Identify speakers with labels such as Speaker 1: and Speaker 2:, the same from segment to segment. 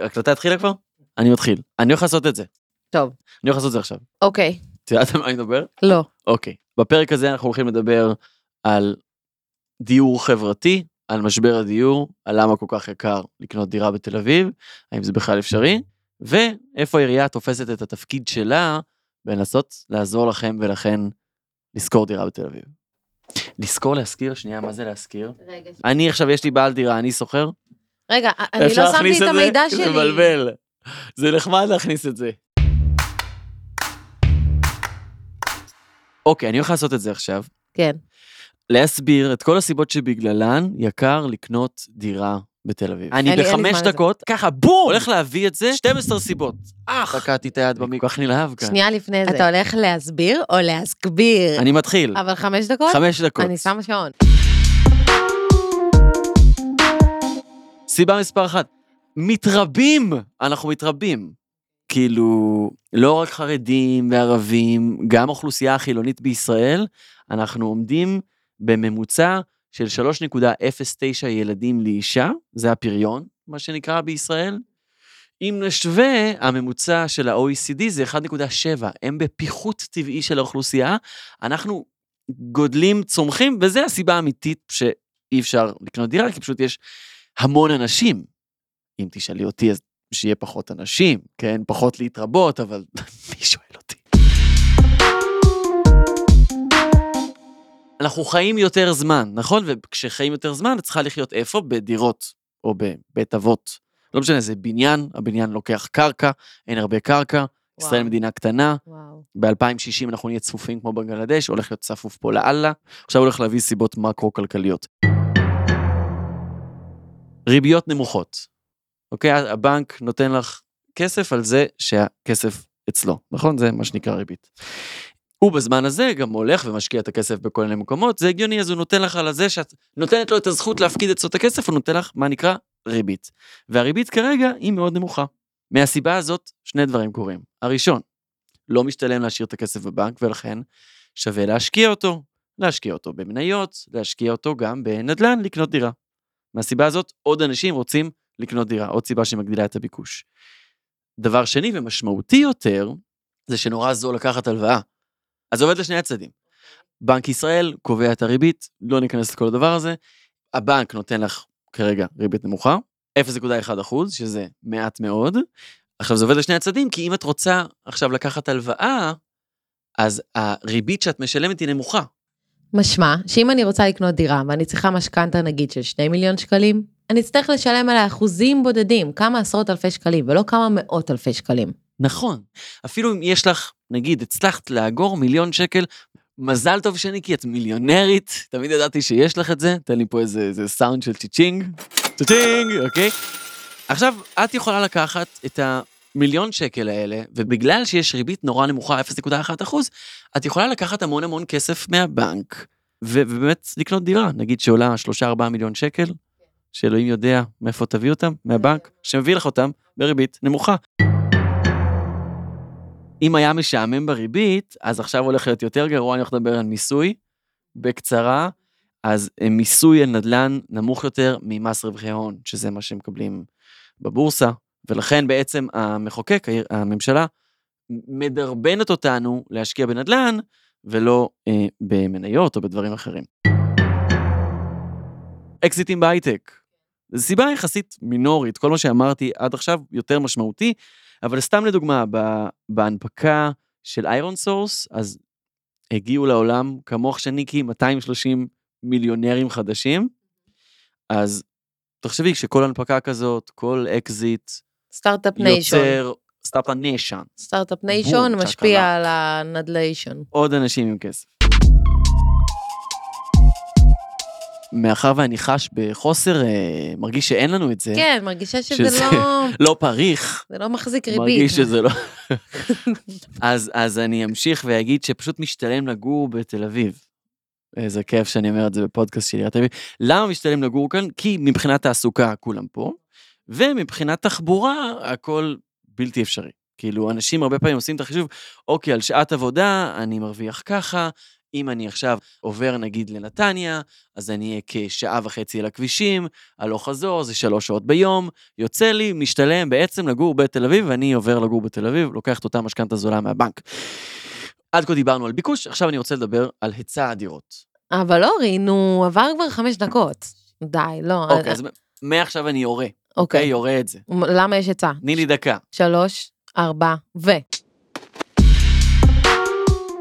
Speaker 1: ההקלטה התחילה כבר? אני מתחיל. אני הולך לעשות את זה.
Speaker 2: טוב,
Speaker 1: אני הולך לעשות את זה עכשיו.
Speaker 2: אוקיי.
Speaker 1: את יודעת על מה אני מדבר?
Speaker 2: לא.
Speaker 1: אוקיי. בפרק הזה אנחנו הולכים לדבר על דיור חברתי, על משבר הדיור, על למה כל כך יקר לקנות דירה בתל אביב, האם זה בכלל אפשרי, ואיפה העירייה תופסת את התפקיד שלה בלנסות לעזור לכם ולכן לשכור דירה בתל אביב. לשכור להשכיר? שנייה, מה זה להשכיר?
Speaker 2: רגע,
Speaker 1: אני עכשיו, יש לי בעל דירה, אני שוכר?
Speaker 2: רגע, אני לא שמתי את
Speaker 1: זה?
Speaker 2: המידע
Speaker 1: זה
Speaker 2: שלי.
Speaker 1: מבלבל. זה נחמד להכניס את זה. אוקיי, אני הולך לעשות את זה עכשיו.
Speaker 2: כן.
Speaker 1: להסביר את כל הסיבות שבגללן יקר לקנות דירה בתל אביב. אני בחמש. דקות, ככה בום! הולך להביא את זה, 12 סיבות. אך! תקעתי את היד במיקרו, כל כך נלהב כאן.
Speaker 2: שנייה לפני זה. אתה הולך להסביר או להסביר?
Speaker 1: אני מתחיל.
Speaker 2: אבל חמש דקות?
Speaker 1: חמש דקות.
Speaker 2: אני שמה שעון.
Speaker 1: סיבה מספר אחת, מתרבים, אנחנו מתרבים. כאילו, לא רק חרדים וערבים, גם האוכלוסייה החילונית בישראל, אנחנו עומדים בממוצע של 3.09 ילדים לאישה, זה הפריון, מה שנקרא בישראל. אם נשווה, הממוצע של ה-OECD זה 1.7, הם בפיחות טבעי של האוכלוסייה, אנחנו גודלים, צומחים, וזו הסיבה האמיתית שאי אפשר לקנות דירה, כי פשוט יש המון אנשים. אם תשאלי אותי, אז שיהיה פחות אנשים, כן? פחות להתרבות, אבל מי שואל אותי? אנחנו חיים יותר זמן, נכון? וכשחיים יותר זמן, את צריכה לחיות איפה? בדירות, או בבית אבות. לא משנה, זה בניין, הבניין לוקח קרקע, אין הרבה קרקע, ישראל
Speaker 2: וואו.
Speaker 1: מדינה קטנה,
Speaker 2: וואו.
Speaker 1: ב-2060 אנחנו נהיה צפופים כמו בנגלדש, הולך להיות צפוף פה לאללה, עכשיו הולך להביא סיבות מקרו-כלכליות. ריביות נמוכות, אוקיי? הבנק נותן לך כסף על זה שהכסף אצלו, נכון? זה מה שנקרא ריבית. הוא בזמן הזה גם הולך ומשקיע את הכסף בכל מיני מקומות, זה הגיוני, אז הוא נותן לך על זה שאת נותנת לו את הזכות להפקיד אצלו את הכסף, הוא נותן לך מה נקרא ריבית. והריבית כרגע היא מאוד נמוכה. מהסיבה הזאת, שני דברים קורים. הראשון, לא משתלם להשאיר את הכסף בבנק, ולכן שווה להשקיע אותו. להשקיע אותו במניות, להשקיע אותו גם בנדל"ן, לקנות דירה. מהסיבה הזאת, עוד אנשים רוצים לקנות דירה, עוד סיבה שמגדילה את הביקוש. דבר שני ומשמעותי יותר, זה שנורא זול לקחת הלוואה. אז זה עובד לשני הצדדים. בנק ישראל קובע את הריבית, לא ניכנס לכל הדבר הזה. הבנק נותן לך כרגע ריבית נמוכה, 0.1 אחוז, שזה מעט מאוד. עכשיו זה עובד לשני הצדדים, כי אם את רוצה עכשיו לקחת הלוואה, אז הריבית שאת משלמת היא נמוכה.
Speaker 2: משמע, שאם אני רוצה לקנות דירה ואני צריכה משכנתה נגיד של 2 מיליון שקלים, אני אצטרך לשלם עליה אחוזים בודדים, כמה עשרות אלפי שקלים, ולא כמה מאות אלפי שקלים.
Speaker 1: נכון. אפילו אם יש לך, נגיד, הצלחת לאגור מיליון שקל, מזל טוב שני, כי את מיליונרית, תמיד ידעתי שיש לך את זה, תן לי פה איזה, איזה סאונד של צ'יצ'ינג, צ'יצ'ינג, אוקיי? עכשיו, את יכולה לקחת את המיליון שקל האלה, ובגלל שיש ריבית נורא נמוכה, 0.1 אחוז, את יכולה לקחת המון המון כסף מהבנק, ובאמת לקנות דירה, נגיד שעולה 3-4 מיליון שקל, שאלוהים יודע מאיפה תביא אותם, מהבנק, שמביא לך אותם בריבית נמוכה. אם היה משעמם בריבית, אז עכשיו הולך להיות יותר גרוע, אני הולך לדבר על מיסוי. בקצרה, אז אה, מיסוי על נדל"ן נמוך יותר ממס רווחי הון, שזה מה שמקבלים בבורסה, ולכן בעצם המחוקק, הממשלה, מדרבנת אותנו להשקיע בנדל"ן, ולא אה, במניות או בדברים אחרים. אקזיטים בהייטק. זו סיבה יחסית מינורית, כל מה שאמרתי עד עכשיו יותר משמעותי, אבל סתם לדוגמה, בהנפקה של איירון סורס, אז הגיעו לעולם, כמוך שניקי, 230 מיליונרים חדשים, אז תחשבי, שכל הנפקה כזאת, כל אקזיט,
Speaker 2: סטארט-אפ ניישון.
Speaker 1: יוצר סטארט-אפ ניישן,
Speaker 2: סטארט-אפ ניישון משפיע. על הנדליישן.
Speaker 1: עוד אנשים עם כסף. מאחר ואני חש בחוסר, אה, מרגיש שאין לנו את זה,
Speaker 2: כן, מרגישה שזה
Speaker 1: שזה-
Speaker 2: לא...
Speaker 1: לא פריך,
Speaker 2: זה לא מחזיק ריבית.
Speaker 1: מרגיש שזה לא... אז, אז אני אמשיך ואגיד שפשוט משתלם לגור בתל אביב. איזה כיף שאני אומר את זה בפודקאסט של עיריית תל אביב. למה משתלם לגור כאן? כי מבחינת תעסוקה כולם פה, ומבחינת תחבורה הכל בלתי אפשרי. כאילו, אנשים הרבה פעמים עושים את החישוב, אוקיי, על שעת עבודה אני מרוויח ככה, אם אני עכשיו עובר נגיד לנתניה, אז אני אהיה כשעה וחצי על הכבישים, הלוך חזור, זה שלוש שעות ביום, יוצא לי, משתלם בעצם לגור בתל אביב, ואני עובר לגור בתל אביב, לוקח את אותה משכנתה זולה מהבנק. עד כה דיברנו על ביקוש, עכשיו אני רוצה לדבר על היצע הדירות.
Speaker 2: אבל אורי, נו, עבר כבר חמש דקות. די, לא.
Speaker 1: אוקיי, אז מעכשיו אני יורה, אוקיי? יורה את זה.
Speaker 2: למה יש עצה?
Speaker 1: תני לי דקה.
Speaker 2: שלוש, ארבע, ו...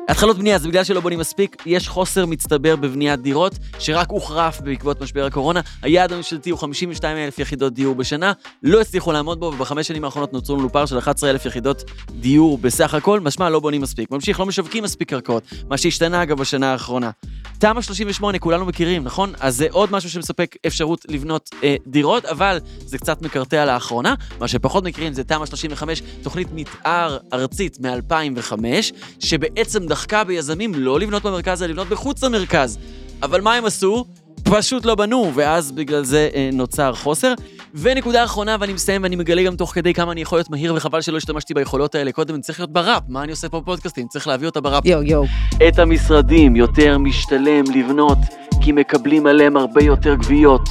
Speaker 1: התחלות בנייה זה בגלל שלא בונים מספיק, יש חוסר מצטבר בבניית דירות, שרק הוחרף בעקבות משבר הקורונה. היעד הממשלתי הוא 52 אלף יחידות דיור בשנה, לא הצליחו לעמוד בו, ובחמש שנים האחרונות נוצרו לנו פער של 11 אלף יחידות דיור בסך הכל, משמע לא בונים מספיק. ממשיך, לא משווקים מספיק קרקעות, מה שהשתנה אגב בשנה האחרונה. תמ"א 38 כולנו מכירים, נכון? אז זה עוד משהו שמספק אפשרות לבנות אה, דירות, אבל זה קצת מקרטע לאחרונה. מה שפחות מכירים זה תמ"א 35, תוכנית מתאר ארצית מ-2005, שבעצם דחקה ביזמים לא לבנות במרכז, אלא לבנות בחוץ למרכז. אבל מה הם עשו? פשוט לא בנו, ואז בגלל זה אה, נוצר חוסר. ונקודה אחרונה, ואני מסיים, ואני מגלה גם תוך כדי כמה אני יכול להיות מהיר, וחבל שלא השתמשתי ביכולות האלה קודם, אני צריך להיות בראפ. מה אני עושה פה בפודקאסטים? צריך להביא אותה בראפ.
Speaker 2: יואו, יואו.
Speaker 1: את המשרדים יותר משתלם לבנות, כי מקבלים עליהם הרבה יותר גבייות.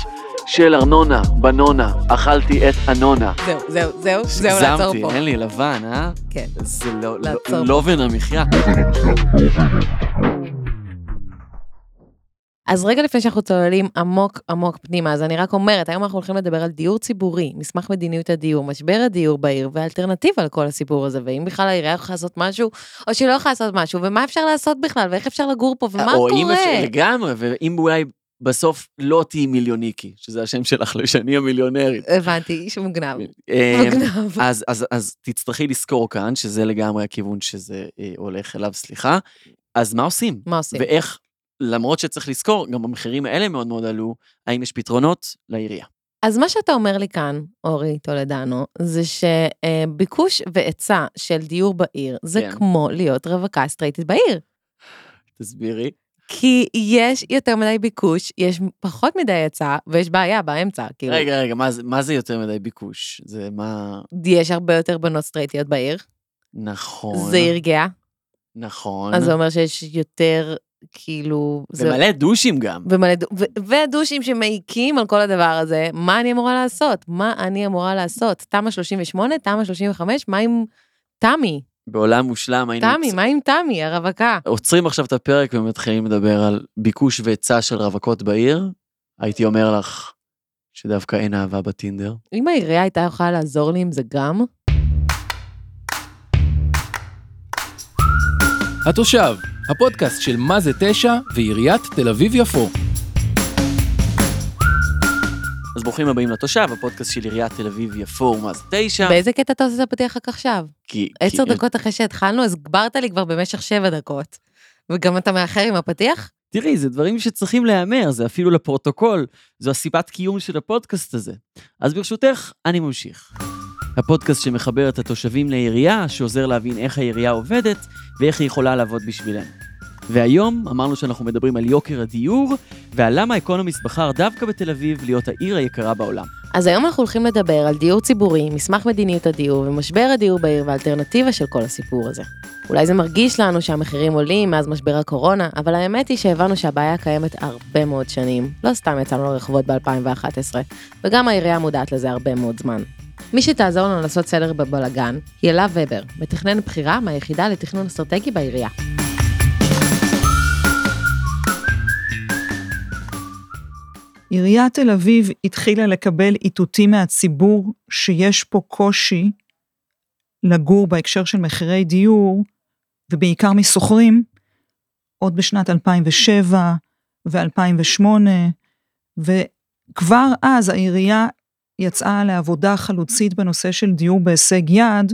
Speaker 1: של ארנונה, בנונה, אכלתי את אנונה.
Speaker 2: זהו, זהו, זהו, זהו, לעצור
Speaker 1: הגזמתי,
Speaker 2: פה.
Speaker 1: אין לי לבן, אה?
Speaker 2: כן.
Speaker 1: זה לא,
Speaker 2: לעצור
Speaker 1: לא,
Speaker 2: פה.
Speaker 1: לא בין המחיה.
Speaker 2: אז רגע לפני שאנחנו צוללים עמוק עמוק פנימה, אז אני רק אומרת, היום אנחנו הולכים לדבר על דיור ציבורי, מסמך מדיניות הדיור, משבר הדיור בעיר ואלטרנטיבה לכל הסיפור הזה, ואם בכלל העירייה יכולה לעשות משהו, או שהיא לא יכולה לעשות משהו, ומה אפשר לעשות בכלל, ואיך אפשר לגור פה, ומה
Speaker 1: או
Speaker 2: קורה.
Speaker 1: אם אפשר, לגמרי, ואם אולי בסוף לא תהיי מיליוניקי, שזה השם שלך, לא שאני המיליונרית.
Speaker 2: הבנתי, איש מוגנב.
Speaker 1: אה,
Speaker 2: מוגנב.
Speaker 1: אז, אז, אז תצטרכי לזכור כאן, שזה לגמרי הכיוון שזה אה, הולך אליו, סליחה. אז מה עושים?
Speaker 2: מה עושים?
Speaker 1: ואיך, למרות שצריך לזכור, גם המחירים האלה מאוד מאוד עלו, האם יש פתרונות לעירייה?
Speaker 2: אז מה שאתה אומר לי כאן, אורי טולדנו, זה שביקוש והיצע של דיור בעיר, זה
Speaker 1: כן.
Speaker 2: כמו להיות רווקה סטרייטית בעיר.
Speaker 1: תסבירי.
Speaker 2: כי יש יותר מדי ביקוש, יש פחות מדי היצע, ויש בעיה באמצע. כאילו,
Speaker 1: רגע, רגע, מה זה, מה זה יותר מדי ביקוש? זה מה...
Speaker 2: יש הרבה יותר בנות סטרייטיות בעיר,
Speaker 1: נכון.
Speaker 2: זה גאה,
Speaker 1: נכון.
Speaker 2: אז זה אומר שיש יותר, כאילו... זה-
Speaker 1: ומלא דושים גם.
Speaker 2: ומלא, דו- ו- ודושים שמעיקים על כל הדבר הזה, מה אני אמורה לעשות? מה אני אמורה לעשות? תמ"א 38, תמ"א 35, מה עם תמי?
Speaker 1: בעולם מושלם היינו...
Speaker 2: תמי, מה עם תמי, הרווקה?
Speaker 1: עוצרים עכשיו את הפרק ומתחילים לדבר על ביקוש והיצע של רווקות בעיר, הייתי אומר לך שדווקא אין אהבה בטינדר.
Speaker 2: אם העירייה הייתה יכולה לעזור לי עם זה גם,
Speaker 3: התושב, הפודקאסט של מה זה תשע ועיריית תל אביב-יפו.
Speaker 1: אז ברוכים הבאים לתושב, הפודקאסט של עיריית תל אביב-יפו, ומה זה תשע?
Speaker 2: באיזה קטע אתה עושה את הפתיח רק עכשיו?
Speaker 1: כי...
Speaker 2: עשר
Speaker 1: כי-
Speaker 2: דקות אחרי שהתחלנו, הסברת לי כבר במשך שבע דקות. וגם אתה מאחר עם הפתיח?
Speaker 1: תראי, זה דברים שצריכים להיאמר, זה אפילו לפרוטוקול, זו הסיבת קיום של הפודקאסט הזה. אז ברשותך, אני ממשיך. הפודקאסט שמחבר את התושבים לעירייה, שעוזר להבין איך העירייה עובדת ואיך היא יכולה לעבוד בשבילנו. והיום אמרנו שאנחנו מדברים על יוקר הדיור, ועל למה אקונומיסט בחר דווקא בתל אביב להיות העיר היקרה בעולם.
Speaker 2: אז היום אנחנו הולכים לדבר על דיור ציבורי, מסמך מדיניות הדיור ומשבר הדיור בעיר והאלטרנטיבה של כל הסיפור הזה. אולי זה מרגיש לנו שהמחירים עולים מאז משבר הקורונה, אבל האמת היא שהבנו שהבעיה קיימת הרבה מאוד שנים. לא סתם יצאנו לרחובות ב-2011, וגם העירייה מודעת לזה הרבה מאוד זמן. מי שתעזור לנו לעשות סדר בבלגן היא אלה ובר, מתכנן בכירה מהיחידה לתכנון אסטרטגי בעירייה.
Speaker 4: עיריית תל אביב התחילה לקבל איתותים מהציבור שיש פה קושי לגור בהקשר של מחירי דיור, ובעיקר משוכרים, עוד בשנת 2007 ו-2008, וכבר אז העירייה יצאה לעבודה חלוצית בנושא של דיור בהישג יד,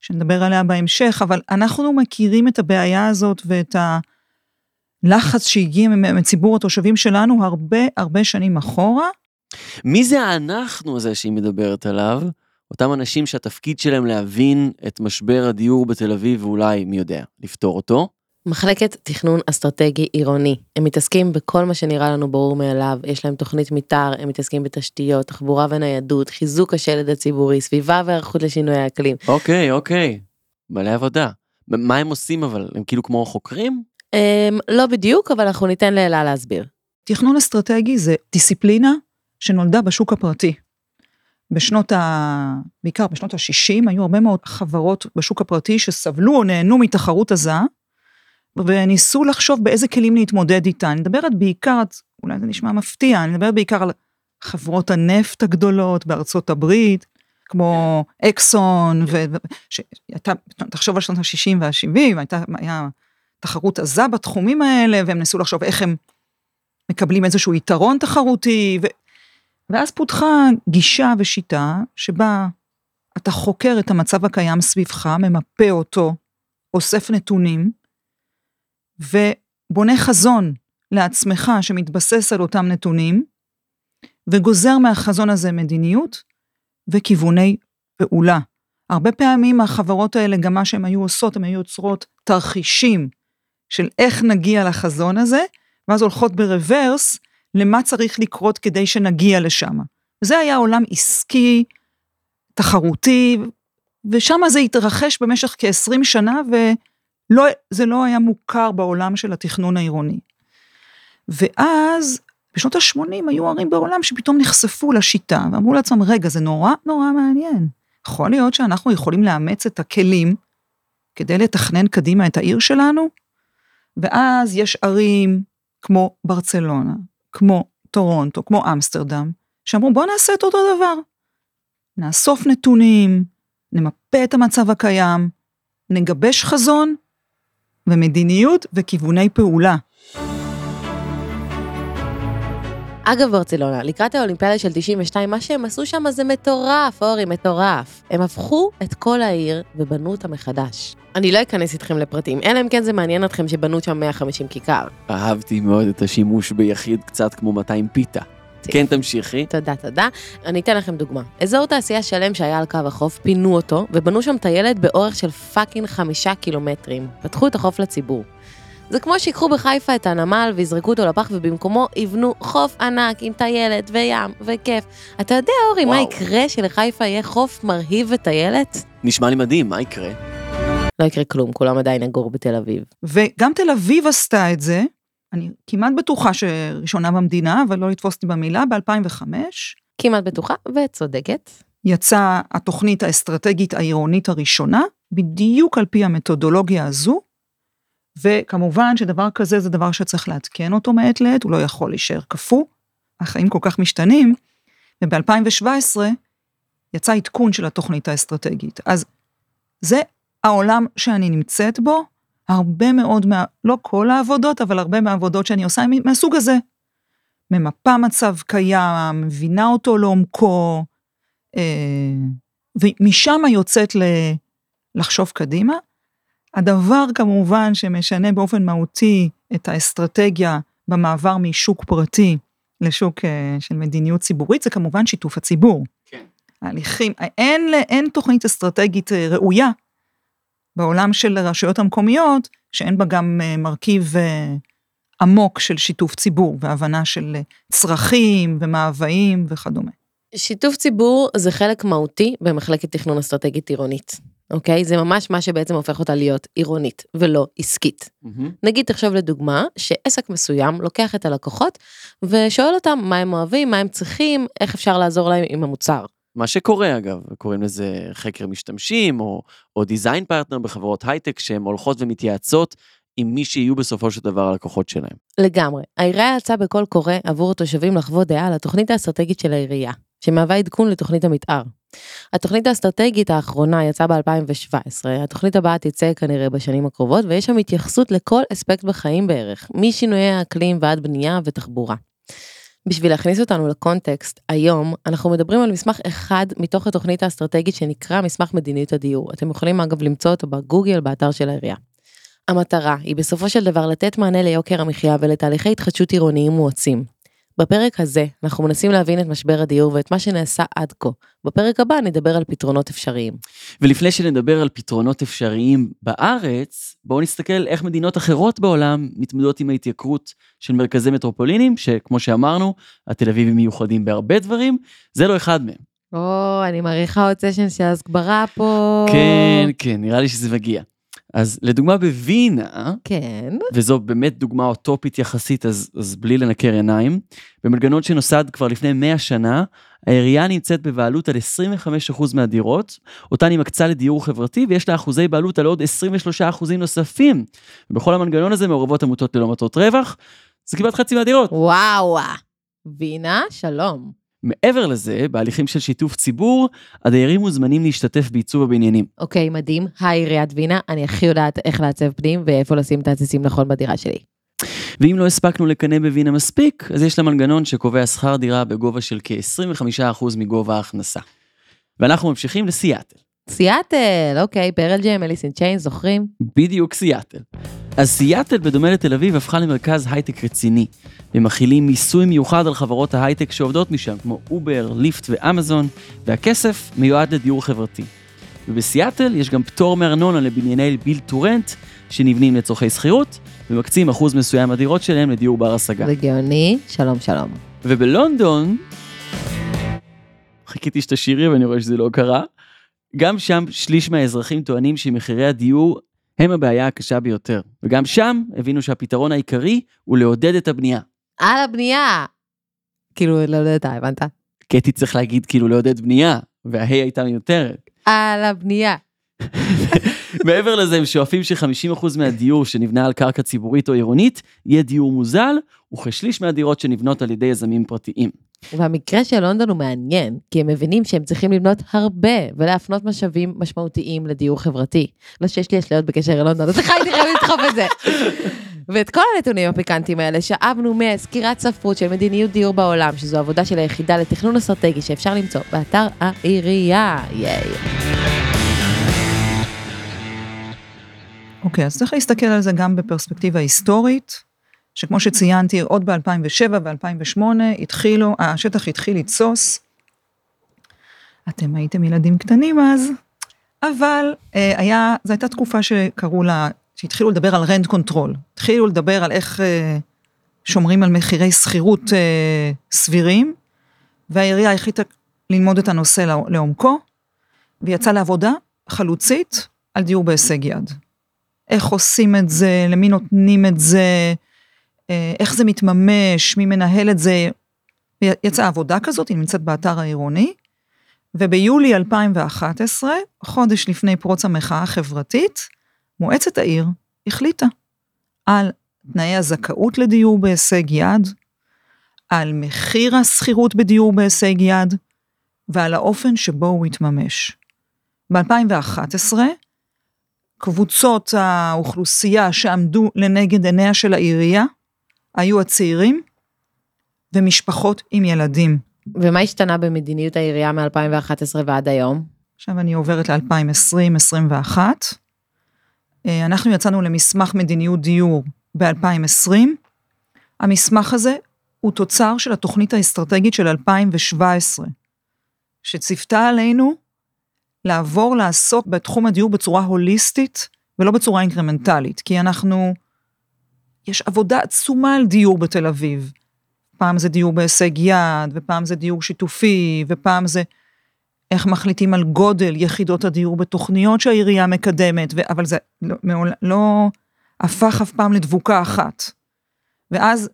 Speaker 4: שנדבר עליה בהמשך, אבל אנחנו מכירים את הבעיה הזאת ואת הלחץ שהגיע מציבור התושבים שלנו הרבה הרבה שנים אחורה.
Speaker 1: מי זה האנחנו הזה שהיא מדברת עליו? אותם אנשים שהתפקיד שלהם להבין את משבר הדיור בתל אביב, ואולי, מי יודע, לפתור אותו.
Speaker 2: מחלקת תכנון אסטרטגי עירוני. הם מתעסקים בכל מה שנראה לנו ברור מאליו, יש להם תוכנית מתאר, הם מתעסקים בתשתיות, תחבורה וניידות, חיזוק השלד הציבורי, סביבה והיערכות לשינוי האקלים.
Speaker 1: אוקיי, אוקיי. מלא עבודה. מה הם עושים אבל? הם כאילו כמו חוקרים?
Speaker 2: אמ, לא בדיוק, אבל אנחנו ניתן לאלה להסביר.
Speaker 4: תכנון אסטרטגי זה דיסציפלינה שנולדה בשוק הפרטי. בשנות ה... בעיקר בשנות ה-60, היו הרבה מאוד חברות בשוק הפרטי שסבלו או נהנו מתחרות עזה, וניסו לחשוב באיזה כלים להתמודד איתה. אני מדברת בעיקר, אולי זה נשמע מפתיע, אני מדברת בעיקר על חברות הנפט הגדולות בארצות הברית, כמו אקסון, והייתה, תחשוב על שנות ה-60 וה-70, הייתה, היה תחרות עזה בתחומים האלה, והם ניסו לחשוב איך הם מקבלים איזשהו יתרון תחרותי, ו... ואז פותחה גישה ושיטה שבה אתה חוקר את המצב הקיים סביבך, ממפה אותו, אוסף נתונים, ובונה חזון לעצמך שמתבסס על אותם נתונים, וגוזר מהחזון הזה מדיניות וכיווני פעולה. הרבה פעמים החברות האלה, גם מה שהן היו עושות, הן היו יוצרות תרחישים של איך נגיע לחזון הזה, ואז הולכות ברוורס למה צריך לקרות כדי שנגיע לשם. זה היה עולם עסקי, תחרותי, ושם זה התרחש במשך כ-20 שנה, וזה לא היה מוכר בעולם של התכנון העירוני. ואז, בשנות ה-80 היו ערים בעולם שפתאום נחשפו לשיטה, ואמרו לעצמם, רגע, זה נורא נורא מעניין. יכול להיות שאנחנו יכולים לאמץ את הכלים כדי לתכנן קדימה את העיר שלנו? ואז יש ערים כמו ברצלונה, כמו טורונטו, כמו אמסטרדם, שאמרו בואו נעשה את אותו דבר. נאסוף נתונים, נמפה את המצב הקיים, נגבש חזון ומדיניות וכיווני פעולה.
Speaker 2: אגב ברצלונה, לקראת האולימפיאדה של 92, מה שהם עשו שם זה מטורף, אורי, מטורף. הם הפכו את כל העיר ובנו אותה מחדש. אני לא אכנס איתכם לפרטים, אלא אם כן זה מעניין אתכם שבנו שם 150 כיכר.
Speaker 1: אהבתי מאוד את השימוש ביחיד קצת כמו 200 פיתה. כן, תמשיכי.
Speaker 2: תודה, תודה. אני אתן לכם דוגמה. אזור תעשייה שלם שהיה על קו החוף, פינו אותו, ובנו שם טיילת באורך של fucking חמישה קילומטרים. פתחו את החוף לציבור. זה כמו שיקחו בחיפה את הנמל ויזרקו אותו לפח ובמקומו יבנו חוף ענק עם טיילת וים וכיף. אתה יודע, אורי, וואו. מה יקרה שלחיפה יהיה חוף מרהיב וטיילת?
Speaker 1: נשמע לי מדהים, מה יקרה?
Speaker 2: לא יקרה כלום, כולם עדיין יגורו בתל אביב.
Speaker 4: וגם תל אביב עשתה את זה, אני כמעט בטוחה שראשונה במדינה, אבל לא לתפוס אותי במילה, ב-2005.
Speaker 2: כמעט בטוחה וצודקת.
Speaker 4: יצאה התוכנית האסטרטגית העירונית הראשונה, בדיוק על פי המתודולוגיה הזו, וכמובן שדבר כזה זה דבר שצריך לעדכן אותו מעת לעת, הוא לא יכול להישאר קפוא, החיים כל כך משתנים, וב-2017 יצא עדכון של התוכנית האסטרטגית. אז זה העולם שאני נמצאת בו, הרבה מאוד, מה, לא כל העבודות, אבל הרבה מהעבודות שאני עושה מהסוג הזה. ממפה מצב קיים, מבינה אותו לעומקו, אה, ומשם יוצאת ל, לחשוב קדימה. הדבר כמובן שמשנה באופן מהותי את האסטרטגיה במעבר משוק פרטי לשוק אה, של מדיניות ציבורית, זה כמובן שיתוף הציבור. כן. ההליכים, אין, אין תוכנית אסטרטגית אה, ראויה בעולם של הרשויות המקומיות, שאין בה גם אה, מרכיב עמוק של שיתוף ציבור והבנה של צרכים ומאוויים וכדומה.
Speaker 2: שיתוף ציבור זה חלק מהותי במחלקת תכנון אסטרטגית עירונית. אוקיי? זה ממש מה שבעצם הופך אותה להיות עירונית ולא עסקית. Mm-hmm. נגיד תחשוב לדוגמה שעסק מסוים לוקח את הלקוחות ושואל אותם מה הם אוהבים, מה הם צריכים, איך אפשר לעזור להם עם המוצר.
Speaker 1: מה שקורה אגב, קוראים לזה חקר משתמשים או, או design partner בחברות הייטק שהן הולכות ומתייעצות עם מי שיהיו בסופו של דבר הלקוחות שלהם.
Speaker 2: לגמרי. העירייה יצאה בקול קורא עבור התושבים לחוות דעה על התוכנית האסטרטגית של העירייה, שמהווה עדכון לתוכנית המתאר. התוכנית האסטרטגית האחרונה יצאה ב-2017, התוכנית הבאה תצא כנראה בשנים הקרובות, ויש שם התייחסות לכל אספקט בחיים בערך, משינויי האקלים ועד בנייה ותחבורה. בשביל להכניס אותנו לקונטקסט, היום אנחנו מדברים על מסמך אחד מתוך התוכנית האסטרטגית שנקרא מסמך מדיניות הדיור. אתם יכולים אגב למצוא אותו בגוגל, באתר של העירייה. המטרה היא בסופו של דבר לתת מענה ליוקר המחיה ולתהליכי התחדשות עירוניים מואצים. בפרק הזה אנחנו מנסים להבין את משבר הדיור ואת מה שנעשה עד כה. בפרק הבא נדבר על פתרונות אפשריים.
Speaker 1: ולפני שנדבר על פתרונות אפשריים בארץ, בואו נסתכל איך מדינות אחרות בעולם מתמודדות עם ההתייקרות של מרכזי מטרופולינים, שכמו שאמרנו, התל אביבים מיוחדים בהרבה דברים, זה לא אחד מהם.
Speaker 2: או, אני מעריכה עוד סשן של הסברה פה.
Speaker 1: כן, כן, נראה לי שזה מגיע. אז לדוגמה בווינה,
Speaker 2: כן.
Speaker 1: וזו באמת דוגמה אוטופית יחסית, אז, אז בלי לנקר עיניים, במנגנון שנוסד כבר לפני 100 שנה, העירייה נמצאת בבעלות על 25% מהדירות, אותן היא מקצה לדיור חברתי, ויש לה אחוזי בעלות על עוד 23% נוספים. ובכל המנגנון הזה מעורבות עמותות ללא מטרות רווח, זה כמעט חצי מהדירות.
Speaker 2: וואו. וינה, שלום.
Speaker 1: מעבר לזה, בהליכים של שיתוף ציבור, הדיירים מוזמנים להשתתף בעיצוב הבניינים.
Speaker 2: אוקיי, מדהים. היי, עיריית וינה, אני הכי יודעת איך לעצב פנים ואיפה לשים את העציצים נכון בדירה שלי.
Speaker 1: ואם לא הספקנו לקנא בווינה מספיק, אז יש לה מנגנון שקובע שכר דירה בגובה של כ-25% מגובה ההכנסה. ואנחנו ממשיכים לסיאטל.
Speaker 2: סיאטל, אוקיי, פרל ג'אם, אליס אין צ'יין, זוכרים?
Speaker 1: בדיוק סיאטל. אז סיאטל, בדומה לתל אביב, הפכה למרכז הייטק רציני. ומחילים מיסוי מיוחד על חברות ההייטק שעובדות משם, כמו אובר, ליפט ואמזון, והכסף מיועד לדיור חברתי. ובסיאטל יש גם פטור מארנונה לבנייני build to rent, שנבנים לצורכי שכירות, ומקצים אחוז מסוים מהדירות שלהם לדיור בר השגה.
Speaker 2: זה גאוני, שלום שלום.
Speaker 1: ובלונדון, חיכיתי שתשאירי ואני רואה שזה לא קרה, גם שם שליש מהאזרחים טוענים שמחירי הדיור הם הבעיה הקשה ביותר. וגם שם הבינו שהפתרון העיקרי הוא לעודד את הבנייה.
Speaker 2: על הבנייה. כאילו, לא יודעת, הבנת?
Speaker 1: קטי צריך להגיד כאילו לעודד בנייה, וההי הייתה מיותרת.
Speaker 2: על הבנייה.
Speaker 1: מעבר לזה, הם שואפים ש-50% מהדיור שנבנה על קרקע ציבורית או עירונית, יהיה דיור מוזל, וכשליש מהדירות שנבנות על ידי יזמים פרטיים.
Speaker 2: והמקרה של לונדון הוא מעניין, כי הם מבינים שהם צריכים לבנות הרבה ולהפנות משאבים משמעותיים לדיור חברתי. לא שיש לי אשליות בקשר ללונדון, אז סליחה, הייתי חייבת לדחוף את זה. ואת כל הנתונים הפיקנטיים האלה שאבנו מסקירת ספרות של מדיניות דיור בעולם, שזו עבודה של היחידה לתכנון אסטרטגי שאפשר למצוא באתר העירייה. ייי.
Speaker 4: אוקיי, אז צריך להסתכל על זה גם בפרספקטיבה היסטורית, שכמו שציינתי, עוד ב-2007 ו-2008 התחילו, השטח התחיל לתסוס. אתם הייתם ילדים קטנים אז, אבל אה, היה, זו הייתה תקופה שקראו לה, שהתחילו לדבר על rent control. התחילו לדבר על איך אה, שומרים על מחירי שכירות אה, סבירים, והעירייה החליטה ללמוד את הנושא לעומקו, ויצאה לעבודה חלוצית על דיור בהישג יד. איך עושים את זה, למי נותנים את זה, איך זה מתממש, מי מנהל את זה. יצאה עבודה כזאת, היא נמצאת באתר העירוני, וביולי 2011, חודש לפני פרוץ המחאה החברתית, מועצת העיר החליטה על תנאי הזכאות לדיור בהישג יד, על מחיר השכירות בדיור בהישג יד, ועל האופן שבו הוא התממש. ב-2011, קבוצות האוכלוסייה שעמדו לנגד עיניה של העירייה, היו הצעירים ומשפחות עם ילדים.
Speaker 2: ומה השתנה במדיניות העירייה מ-2011 ועד היום?
Speaker 4: עכשיו אני עוברת ל-2020-2021. אה, אנחנו יצאנו למסמך מדיניות דיור ב-2020. המסמך הזה הוא תוצר של התוכנית האסטרטגית של 2017, שציפתה עלינו לעבור לעסוק בתחום הדיור בצורה הוליסטית ולא בצורה אינקרמנטלית, כי אנחנו יש עבודה עצומה על דיור בתל אביב. פעם זה דיור בהישג יד, ופעם זה דיור שיתופי, ופעם זה איך מחליטים על גודל יחידות הדיור בתוכניות שהעירייה מקדמת, ו... אבל זה לא, מעול, לא הפך אף פעם לדבוקה אחת. ואז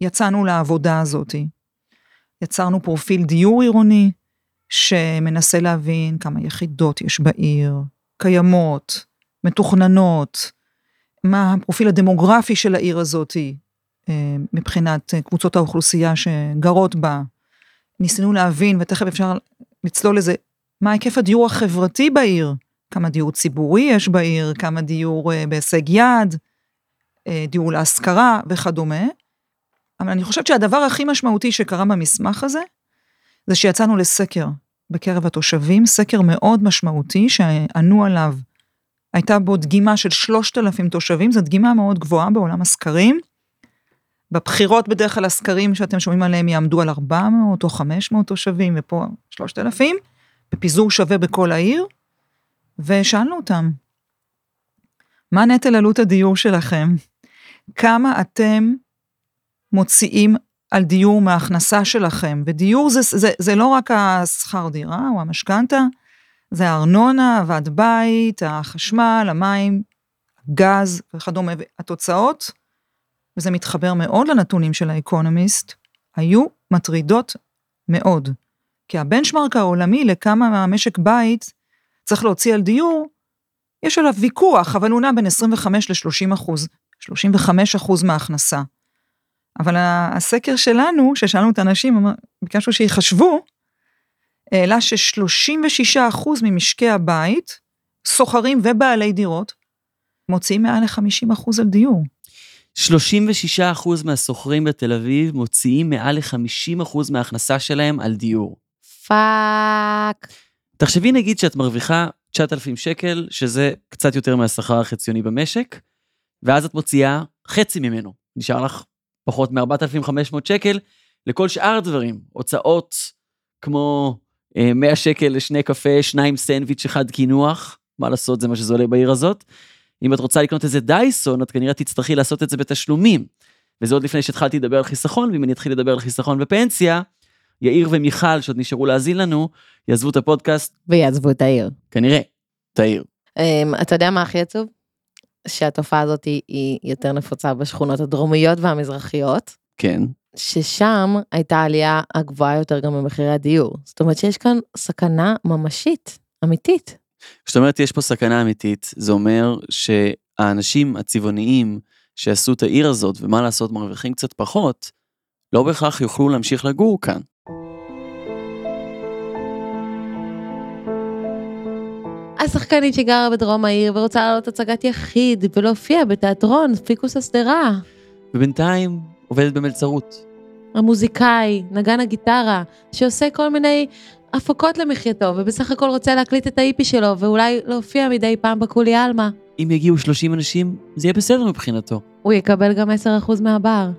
Speaker 4: יצאנו לעבודה הזאתי. יצרנו פרופיל דיור עירוני, שמנסה להבין כמה יחידות יש בעיר, קיימות, מתוכננות, מה הפרופיל הדמוגרפי של העיר הזאתי, אה, מבחינת אה, קבוצות האוכלוסייה שגרות בה. ניסינו להבין, ותכף אפשר לצלול לזה, מה היקף הדיור החברתי בעיר, כמה דיור ציבורי יש בעיר, כמה דיור אה, בהישג יד, דיור להשכרה וכדומה. אבל אני חושבת שהדבר הכי משמעותי שקרה במסמך הזה, זה שיצאנו לסקר בקרב התושבים, סקר מאוד משמעותי שענו עליו הייתה בו דגימה של 3,000 תושבים, זו דגימה מאוד גבוהה בעולם הסקרים. בבחירות בדרך כלל הסקרים שאתם שומעים עליהם יעמדו על 400 או 500 תושבים, ופה 3,000, בפיזור שווה בכל העיר, ושאלנו אותם, מה נטל עלות הדיור שלכם? כמה אתם מוציאים על דיור מההכנסה שלכם? ודיור זה, זה, זה לא רק השכר דירה או המשכנתה, זה הארנונה, הוועד בית, החשמל, המים, גז וכדומה. והתוצאות, וזה מתחבר מאוד לנתונים של האקונומיסט, היו מטרידות מאוד. כי הבנצ'מרק העולמי לכמה מהמשק בית צריך להוציא על דיור, יש עליו ויכוח, אבל הוא נע בין 25 ל-30 אחוז, 35 אחוז מההכנסה. אבל הסקר שלנו, ששאלנו את האנשים, ביקשנו שיחשבו, העלה ש-36 אחוז ממשקי הבית, סוחרים ובעלי דירות, מוציאים מעל ל-50 אחוז על דיור.
Speaker 1: 36 אחוז מהשוכרים בתל אביב מוציאים מעל ל-50 אחוז מההכנסה שלהם על דיור.
Speaker 2: פאק.
Speaker 1: תחשבי נגיד שאת מרוויחה 9,000 שקל, שזה קצת יותר מהשכר החציוני במשק, ואז את מוציאה חצי ממנו. נשאר לך פחות מ-4,500 שקל לכל שאר הדברים. הוצאות כמו 100 אה, שקל לשני קפה, שניים סנדוויץ', אחד קינוח, מה לעשות, זה מה שזה עולה בעיר הזאת. אם את רוצה לקנות איזה דייסון, את כנראה תצטרכי לעשות את זה בתשלומים. וזה עוד לפני שהתחלתי לדבר על חיסכון, ואם אני אתחיל לדבר על חיסכון ופנסיה, יאיר ומיכל, שעוד נשארו להאזין לנו, יעזבו את הפודקאסט.
Speaker 2: ויעזבו את העיר.
Speaker 1: כנראה, את העיר.
Speaker 2: Um, אתה יודע מה הכי עצוב? שהתופעה הזאת היא יותר נפוצה בשכונות הדרומיות והמזרחיות.
Speaker 1: כן.
Speaker 2: ששם הייתה העלייה הגבוהה יותר גם במחירי הדיור. זאת אומרת שיש כאן סכנה ממשית, אמיתית.
Speaker 1: זאת אומרת, יש פה סכנה אמיתית, זה אומר שהאנשים הצבעוניים שעשו את העיר הזאת, ומה לעשות, מרוויחים קצת פחות, לא בהכרח יוכלו להמשיך לגור כאן.
Speaker 2: השחקנית שגרה בדרום העיר ורוצה לעלות הצגת יחיד ולהופיע בתיאטרון פיקוס השדרה.
Speaker 1: ובינתיים עובדת במלצרות.
Speaker 2: המוזיקאי, נגן הגיטרה, שעושה כל מיני הפקות למחייתו, ובסך הכל רוצה להקליט את האיפי שלו, ואולי להופיע מדי פעם בקולי עלמה.
Speaker 1: אם יגיעו 30 אנשים, זה יהיה בסדר מבחינתו.
Speaker 2: הוא יקבל גם 10% מהבר.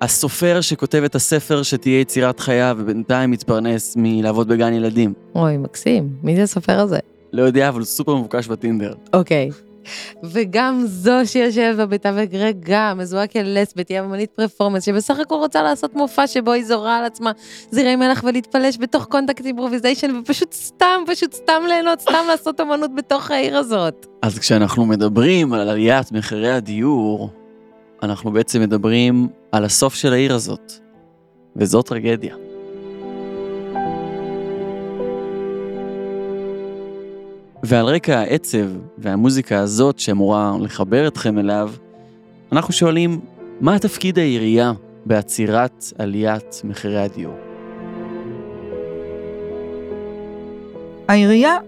Speaker 1: הסופר שכותב את הספר שתהיה יצירת חייו, ובינתיים מתפרנס מלעבוד בגן ילדים.
Speaker 2: אוי, מקסים. מי זה הסופר הזה?
Speaker 1: לא יודע, אבל הוא סופר מבוקש בטינדר.
Speaker 2: אוקיי. וגם זו שיושבת בביתה וגרגה, מזוהה כלסבית, היא אמנית פרפורמנס, שבסך הכל רוצה לעשות מופע שבו היא זורה על עצמה זירי מלח ולהתפלש בתוך contact improvisation, ופשוט סתם, פשוט סתם ליהנות, סתם לעשות אמנות בתוך העיר הזאת.
Speaker 1: אז כשאנחנו מדברים על עליית מחירי הדיור, אנחנו בעצם מדברים על הסוף של העיר הזאת, וזו טרגדיה. ועל רקע העצב והמוזיקה הזאת שאמורה לחבר אתכם אליו, אנחנו שואלים, מה תפקיד העירייה בעצירת עליית מחירי הדיור?
Speaker 4: העירייה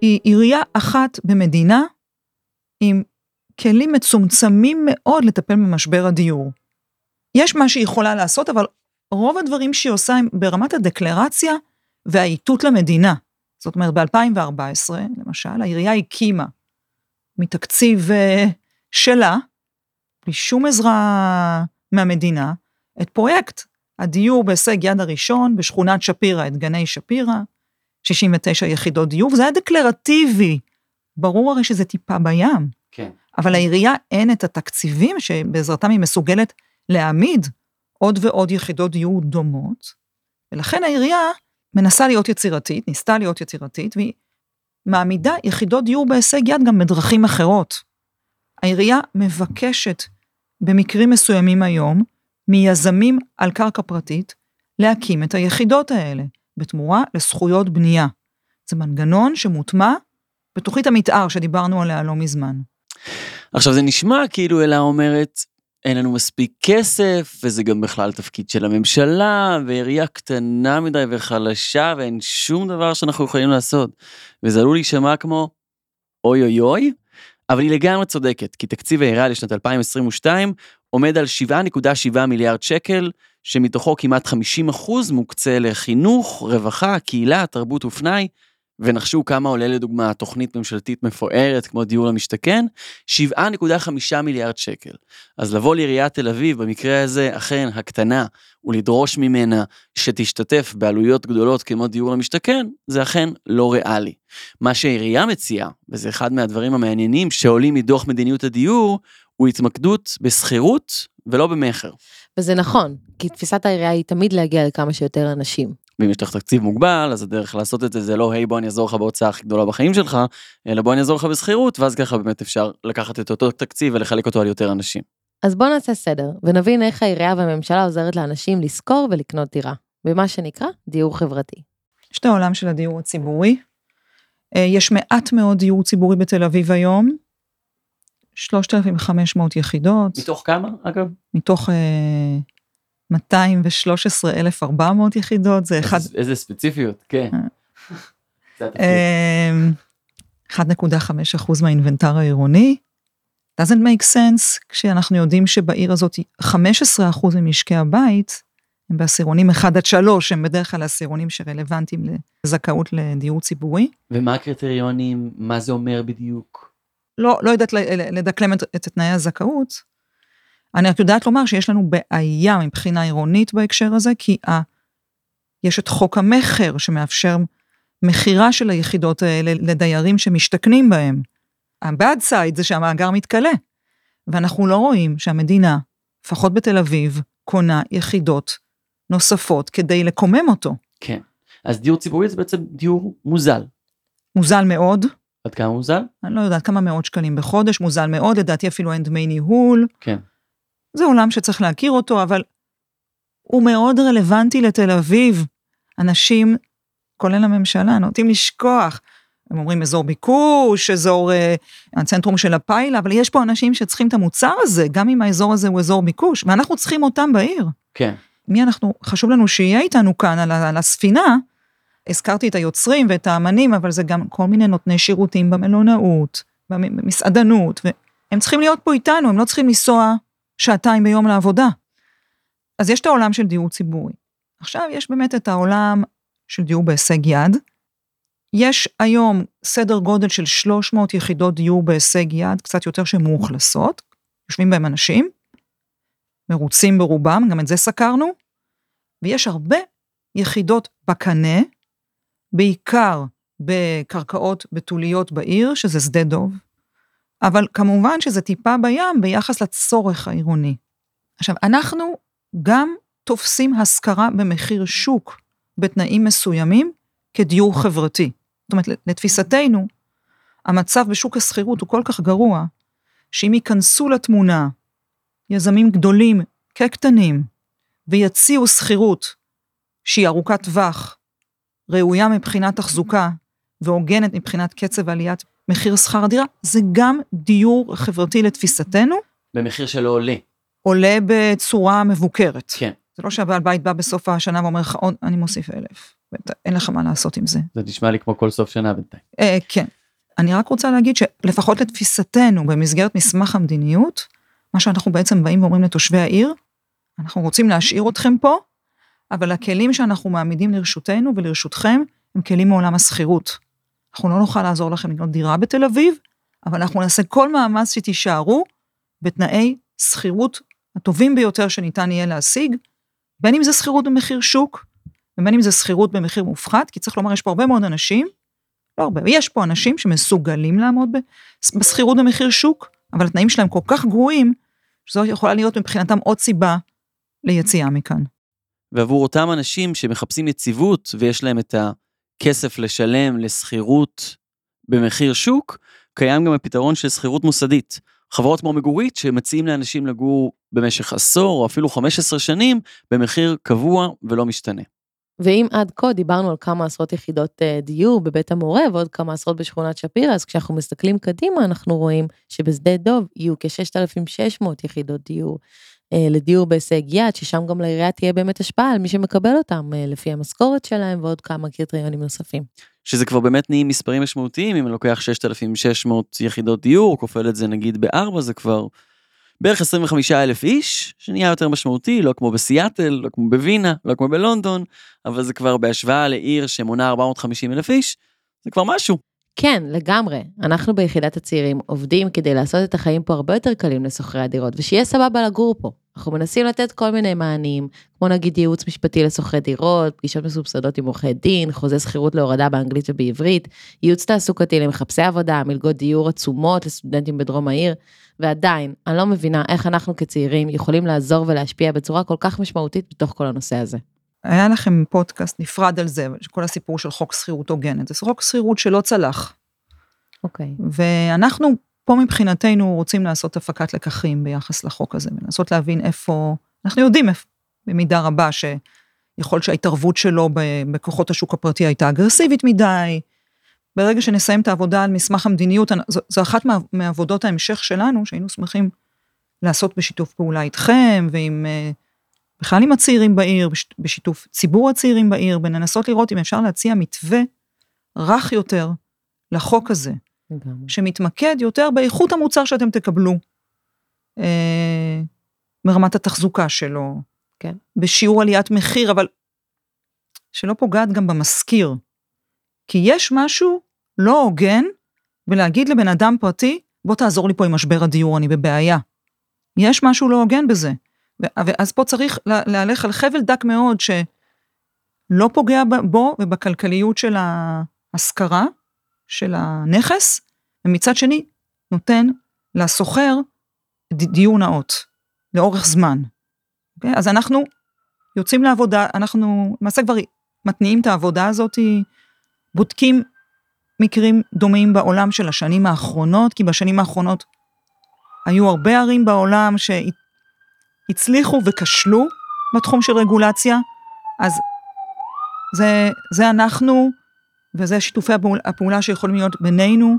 Speaker 4: היא עירייה אחת במדינה עם כלים מצומצמים מאוד לטפל במשבר הדיור. יש מה שהיא יכולה לעשות, אבל רוב הדברים שהיא עושה הם ברמת הדקלרציה והאיתות למדינה. זאת אומרת, ב-2014, למשל, העירייה הקימה מתקציב uh, שלה, בלי שום עזרה מהמדינה, את פרויקט הדיור בהישג יד הראשון בשכונת שפירא, את גני שפירא, 69 יחידות דיור, וזה היה דקלרטיבי. ברור הרי שזה טיפה בים.
Speaker 1: כן.
Speaker 4: אבל לעירייה אין את התקציבים שבעזרתם היא מסוגלת להעמיד עוד ועוד יחידות דיור דומות, ולכן העירייה מנסה להיות יצירתית, ניסתה להיות יצירתית, והיא מעמידה יחידות דיור בהישג יד גם בדרכים אחרות. העירייה מבקשת במקרים מסוימים היום מיזמים על קרקע פרטית להקים את היחידות האלה, בתמורה לזכויות בנייה. זה מנגנון שמוטמע בתוכנית המתאר שדיברנו עליה לא מזמן.
Speaker 1: עכשיו זה נשמע כאילו אלה אומרת, אין לנו מספיק כסף, וזה גם בכלל תפקיד של הממשלה, ועירייה קטנה מדי וחלשה, ואין שום דבר שאנחנו יכולים לעשות. וזה עלול להישמע כמו אוי אוי אוי, אבל היא לגמרי צודקת, כי תקציב העירייה לשנת 2022 עומד על 7.7 מיליארד שקל, שמתוכו כמעט 50% מוקצה לחינוך, רווחה, קהילה, תרבות ופנאי, ונחשו כמה עולה לדוגמה תוכנית ממשלתית מפוארת כמו דיור למשתכן? 7.5 מיליארד שקל. אז לבוא לעיריית תל אביב, במקרה הזה אכן הקטנה, ולדרוש ממנה שתשתתף בעלויות גדולות כמו דיור למשתכן, זה אכן לא ריאלי. מה שהעירייה מציעה, וזה אחד מהדברים המעניינים שעולים מדוח מדיניות הדיור, הוא התמקדות בשכירות ולא במכר.
Speaker 2: וזה נכון, כי תפיסת העירייה היא תמיד להגיע לכמה שיותר אנשים.
Speaker 1: ואם יש לך תקציב מוגבל, אז הדרך לעשות את זה זה לא, היי בוא אני אעזור לך בהוצאה הכי גדולה בחיים שלך, אלא בוא אני אעזור לך בשכירות, ואז ככה באמת אפשר לקחת את אותו תקציב ולחלק אותו על יותר אנשים.
Speaker 2: אז בואו נעשה סדר, ונבין איך העירייה והממשלה עוזרת לאנשים לשכור ולקנות דירה, במה שנקרא דיור חברתי.
Speaker 4: יש את העולם של הדיור הציבורי. אה, יש מעט מאוד דיור ציבורי בתל אביב היום, 3,500 יחידות,
Speaker 1: מתוך כמה, אגב?
Speaker 4: מתוך אה, 213,400 יחידות, זה אחד,
Speaker 1: איזה- ספציפיות, כן.
Speaker 4: אה.
Speaker 1: זה התפקיד.
Speaker 4: אה, 1.5% מהאינבנטר העירוני. doesn't make sense כשאנחנו יודעים שבעיר הזאת 15% ממשקי הבית הם בעשירונים 1 עד 3, הם בדרך כלל העשירונים שרלוונטיים לזכאות לדיור ציבורי.
Speaker 1: ומה הקריטריונים, מה זה אומר בדיוק?
Speaker 4: לא, לא יודעת לדקלם את, את תנאי הזכאות. אני רק יודעת לומר שיש לנו בעיה מבחינה עירונית בהקשר הזה, כי ה, יש את חוק המכר שמאפשר מכירה של היחידות האלה לדיירים שמשתכנים בהם. ה-bad side זה שהמאגר מתכלה, ואנחנו לא רואים שהמדינה, לפחות בתל אביב, קונה יחידות נוספות כדי לקומם אותו.
Speaker 1: כן. אז דיור ציבורי זה בעצם דיור מוזל.
Speaker 4: מוזל מאוד,
Speaker 1: עד כמה מוזל?
Speaker 4: אני לא יודעת כמה מאות שקלים בחודש, מוזל מאוד, לדעתי אפילו אין דמי ניהול.
Speaker 1: כן.
Speaker 4: זה עולם שצריך להכיר אותו, אבל הוא מאוד רלוונטי לתל אביב. אנשים, כולל הממשלה, נוטים לשכוח. הם אומרים אזור ביקוש, אזור אה, הצנטרום של הפיילה, אבל יש פה אנשים שצריכים את המוצר הזה, גם אם האזור הזה הוא אזור ביקוש, ואנחנו צריכים אותם בעיר.
Speaker 1: כן.
Speaker 4: מי אנחנו, חשוב לנו שיהיה איתנו כאן על, על הספינה. הזכרתי את היוצרים ואת האמנים, אבל זה גם כל מיני נותני שירותים במלונאות, במסעדנות, והם צריכים להיות פה איתנו, הם לא צריכים לנסוע שעתיים ביום לעבודה. אז יש את העולם של דיור ציבורי. עכשיו יש באמת את העולם של דיור בהישג יד. יש היום סדר גודל של 300 יחידות דיור בהישג יד, קצת יותר שמאוכלסות, יושבים בהם אנשים, מרוצים ברובם, גם את זה סקרנו, ויש הרבה יחידות בקנה, בעיקר בקרקעות בתוליות בעיר, שזה שדה דוב, אבל כמובן שזה טיפה בים ביחס לצורך העירוני. עכשיו, אנחנו גם תופסים השכרה במחיר שוק בתנאים מסוימים כדיור חברתי. זאת אומרת, לתפיסתנו, המצב בשוק השכירות הוא כל כך גרוע, שאם ייכנסו לתמונה יזמים גדולים כקטנים ויציעו שכירות שהיא ארוכת טווח, ראויה מבחינת תחזוקה והוגנת מבחינת קצב עליית מחיר שכר הדירה, זה גם דיור חברתי לתפיסתנו,
Speaker 1: במחיר שלא עולה.
Speaker 4: עולה בצורה מבוקרת.
Speaker 1: כן.
Speaker 4: זה לא שהבעל בית בא בסוף השנה ואומר לך, עוד, אני מוסיף אלף, ואין לך מה לעשות עם זה.
Speaker 1: זה נשמע לי כמו כל סוף שנה בינתיים.
Speaker 4: אה, כן. אני רק רוצה להגיד שלפחות לתפיסתנו, במסגרת מסמך המדיניות, מה שאנחנו בעצם באים ואומרים לתושבי העיר, אנחנו רוצים להשאיר אתכם פה, אבל הכלים שאנחנו מעמידים לרשותנו ולרשותכם, הם כלים מעולם השכירות. אנחנו לא נוכל לעזור לכם לקנות דירה בתל אביב, אבל אנחנו נעשה כל מאמץ שתישארו בתנאי שכירות הטובים ביותר שניתן יהיה להשיג, בין אם זה שכירות במחיר שוק, ובין אם זה שכירות במחיר מופחת, כי צריך לומר, יש פה הרבה מאוד אנשים, לא הרבה, יש פה אנשים שמסוגלים לעמוד בשכירות במחיר שוק, אבל התנאים שלהם כל כך גרועים, שזו יכולה להיות מבחינתם עוד סיבה ליציאה מכאן.
Speaker 1: ועבור אותם אנשים שמחפשים יציבות ויש להם את הכסף לשלם לשכירות במחיר שוק, קיים גם הפתרון של שכירות מוסדית. חברות כמו מגורית שמציעים לאנשים לגור במשך עשור או אפילו 15 שנים במחיר קבוע ולא משתנה.
Speaker 2: ואם עד כה דיברנו על כמה עשרות יחידות אה, דיור בבית המורה ועוד כמה עשרות בשכונת שפירא, אז כשאנחנו מסתכלים קדימה אנחנו רואים שבשדה דוב יהיו כ-6,600 יחידות דיור לדיור בהישג יד, ששם גם לעירייה תהיה באמת השפעה על מי שמקבל אותם אה, לפי המשכורת שלהם ועוד כמה קריטריונים נוספים.
Speaker 1: שזה כבר באמת נהיים מספרים משמעותיים, אם אני לוקח 6,600 יחידות דיור, כופל את זה נגיד בארבע, זה כבר בערך 25 אלף איש, שנהיה יותר משמעותי, לא כמו בסיאטל, לא כמו בווינה, לא כמו בלונדון, אבל זה כבר בהשוואה לעיר שמונה 450 אלף איש, זה כבר משהו.
Speaker 2: כן, לגמרי. אנחנו ביחידת הצעירים עובדים כדי לעשות את החיים פה הרבה יותר קלים לשוכרי הדירות, ושיהיה סבבה לגור פה. אנחנו מנסים לתת כל מיני מענים, כמו נגיד ייעוץ משפטי לשוכרי דירות, פגישות מסובסדות עם עורכי דין, חוזה שכירות להורדה באנגלית ובעברית, ייעוץ תעסוקתי למחפשי עבודה, מלגות דיור עצומות לסטודנטים בדרום העיר, ועדיין, אני לא מבינה איך אנחנו כצעירים יכולים לעזור ולהשפיע בצורה כל כך משמעותית בתוך כל הנושא הזה.
Speaker 4: היה לכם פודקאסט נפרד על זה, כל הסיפור של חוק שכירות הוגנת. זה חוק שכירות שלא צלח.
Speaker 2: אוקיי.
Speaker 4: ואנחנו פה מבחינתנו רוצים לעשות הפקת לקחים ביחס לחוק הזה, ולנסות להבין איפה, אנחנו יודעים איפה, במידה רבה שיכול שההתערבות שלו בכוחות השוק הפרטי הייתה אגרסיבית מדי. ברגע שנסיים את העבודה על מסמך המדיניות, זו, אחת מעבודות ההמשך שלנו, שהיינו שמחים לעשות בשיתוף פעולה איתכם, ועם, אה, בכלל עם הצעירים בעיר, בש- בשיתוף ציבור הצעירים בעיר, ולנסות לראות אם אפשר להציע מתווה רך יותר לחוק הזה. שמתמקד יותר באיכות המוצר שאתם תקבלו, אה, ברמת התחזוקה שלו,
Speaker 2: כן.
Speaker 4: בשיעור עליית מחיר, אבל שלא פוגעת גם במשכיר. כי יש משהו לא הוגן בלהגיד לבן אדם פרטי, בוא תעזור לי פה עם משבר הדיור, אני בבעיה. יש משהו לא הוגן בזה. ואז פה צריך לה- להלך על חבל דק מאוד שלא פוגע בו ובכלכליות של ההשכרה, של הנכס, ומצד שני נותן לשוכר ד- דיור נאות, לאורך זמן. Okay? אז אנחנו יוצאים לעבודה, אנחנו למעשה כבר מתניעים את העבודה הזאת, בודקים מקרים דומים בעולם של השנים האחרונות, כי בשנים האחרונות היו הרבה ערים בעולם שהצליחו וכשלו בתחום של רגולציה, אז זה, זה אנחנו, וזה שיתופי הפעול, הפעולה שיכולים להיות בינינו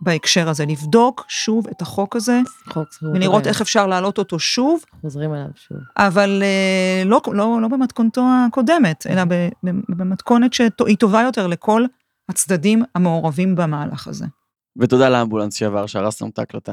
Speaker 4: בהקשר הזה, לבדוק שוב את החוק הזה,
Speaker 2: חוק
Speaker 4: ולראות. איך אפשר להעלות אותו שוב,
Speaker 2: חוזרים אליו שוב.
Speaker 4: אבל אה, לא, לא, לא במתכונתו הקודמת, אלא במתכונת שהיא טובה יותר לכל הצדדים המעורבים במהלך הזה.
Speaker 1: ותודה לאמבולנס שעבר, שהרס לנו את ההקלטה.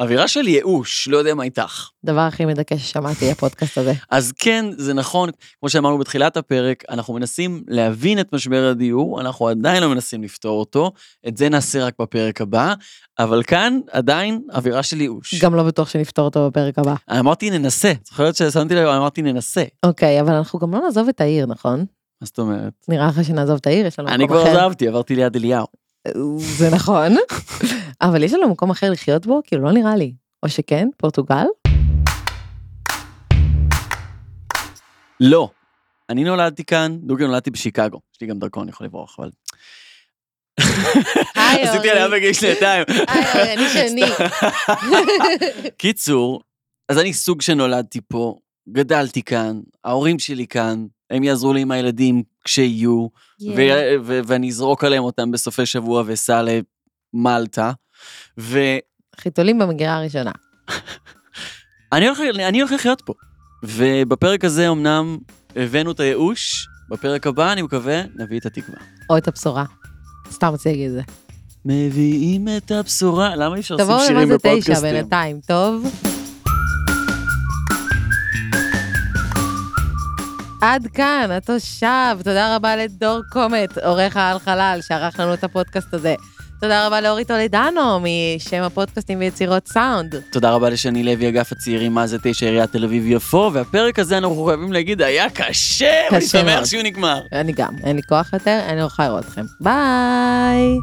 Speaker 1: אווירה של ייאוש, לא יודע מה איתך.
Speaker 2: דבר הכי מדכא ששמעתי הפודקאסט הזה.
Speaker 1: אז כן, זה נכון, כמו שאמרנו בתחילת הפרק, אנחנו מנסים להבין את משבר הדיור, אנחנו עדיין לא מנסים לפתור אותו, את זה נעשה רק בפרק הבא, אבל כאן עדיין אווירה של ייאוש.
Speaker 2: גם לא בטוח שנפתור אותו בפרק הבא.
Speaker 1: אמרתי ננסה, זוכרת ששמתי לב, אמרתי ננסה.
Speaker 2: אוקיי, אבל אנחנו גם לא נעזוב את העיר, נכון?
Speaker 1: מה זאת אומרת?
Speaker 2: נראה לך שנעזוב את העיר? יש לנו
Speaker 1: אני
Speaker 2: מקום
Speaker 1: כבר
Speaker 2: אחר.
Speaker 1: עזבתי, עברתי ליד אליהו.
Speaker 2: זה נכון, אבל יש לנו מקום אחר לחיות בו? כאילו, לא נראה לי. או שכן, פורטוגל?
Speaker 1: לא. אני נולדתי כאן, דוגרי נולדתי בשיקגו. יש לי גם דרכון, אני יכול לברוח, אבל...
Speaker 2: היי,
Speaker 1: עשיתי
Speaker 2: אורי.
Speaker 1: עליה בגיל שנתיים.
Speaker 2: היי, אורי, אני שני.
Speaker 1: קיצור, אז אני סוג שנולדתי פה, גדלתי כאן, ההורים שלי כאן, הם יעזרו לי עם הילדים כשיהיו, ו- ו- ואני אזרוק עליהם אותם בסופי שבוע ואסע למלטה. ואני
Speaker 2: חיתולים במגירה הראשונה.
Speaker 1: הולך, אני הולך לחיות פה. ובפרק הזה אמנם הבאנו את הייאוש, בפרק הבא אני מקווה נביא את התקווה.
Speaker 2: או את הבשורה. סתם רציתי להגיד את זה.
Speaker 1: מביאים את הבשורה, למה אי אפשר לשים
Speaker 2: תבואו למה
Speaker 1: שירים
Speaker 2: זה תשע
Speaker 1: בפודקאסטים?
Speaker 2: בינתיים, טוב? עד כאן, התושב. תודה רבה לדור קומט, עורך העל חלל, שערך לנו את הפודקאסט הזה. תודה רבה לאורי טולדנו, משם הפודקאסטים ויצירות סאונד.
Speaker 1: תודה רבה לשני לוי, אגף הצעירים, מה זה תשע עיריית תל אביב-יפו, והפרק הזה אנחנו חייבים להגיד, היה קשה,
Speaker 2: קשה
Speaker 1: שמח. שהוא נגמר.
Speaker 2: אני גם, אין לי כוח יותר, אני לא יכולה לראות אתכם. ביי!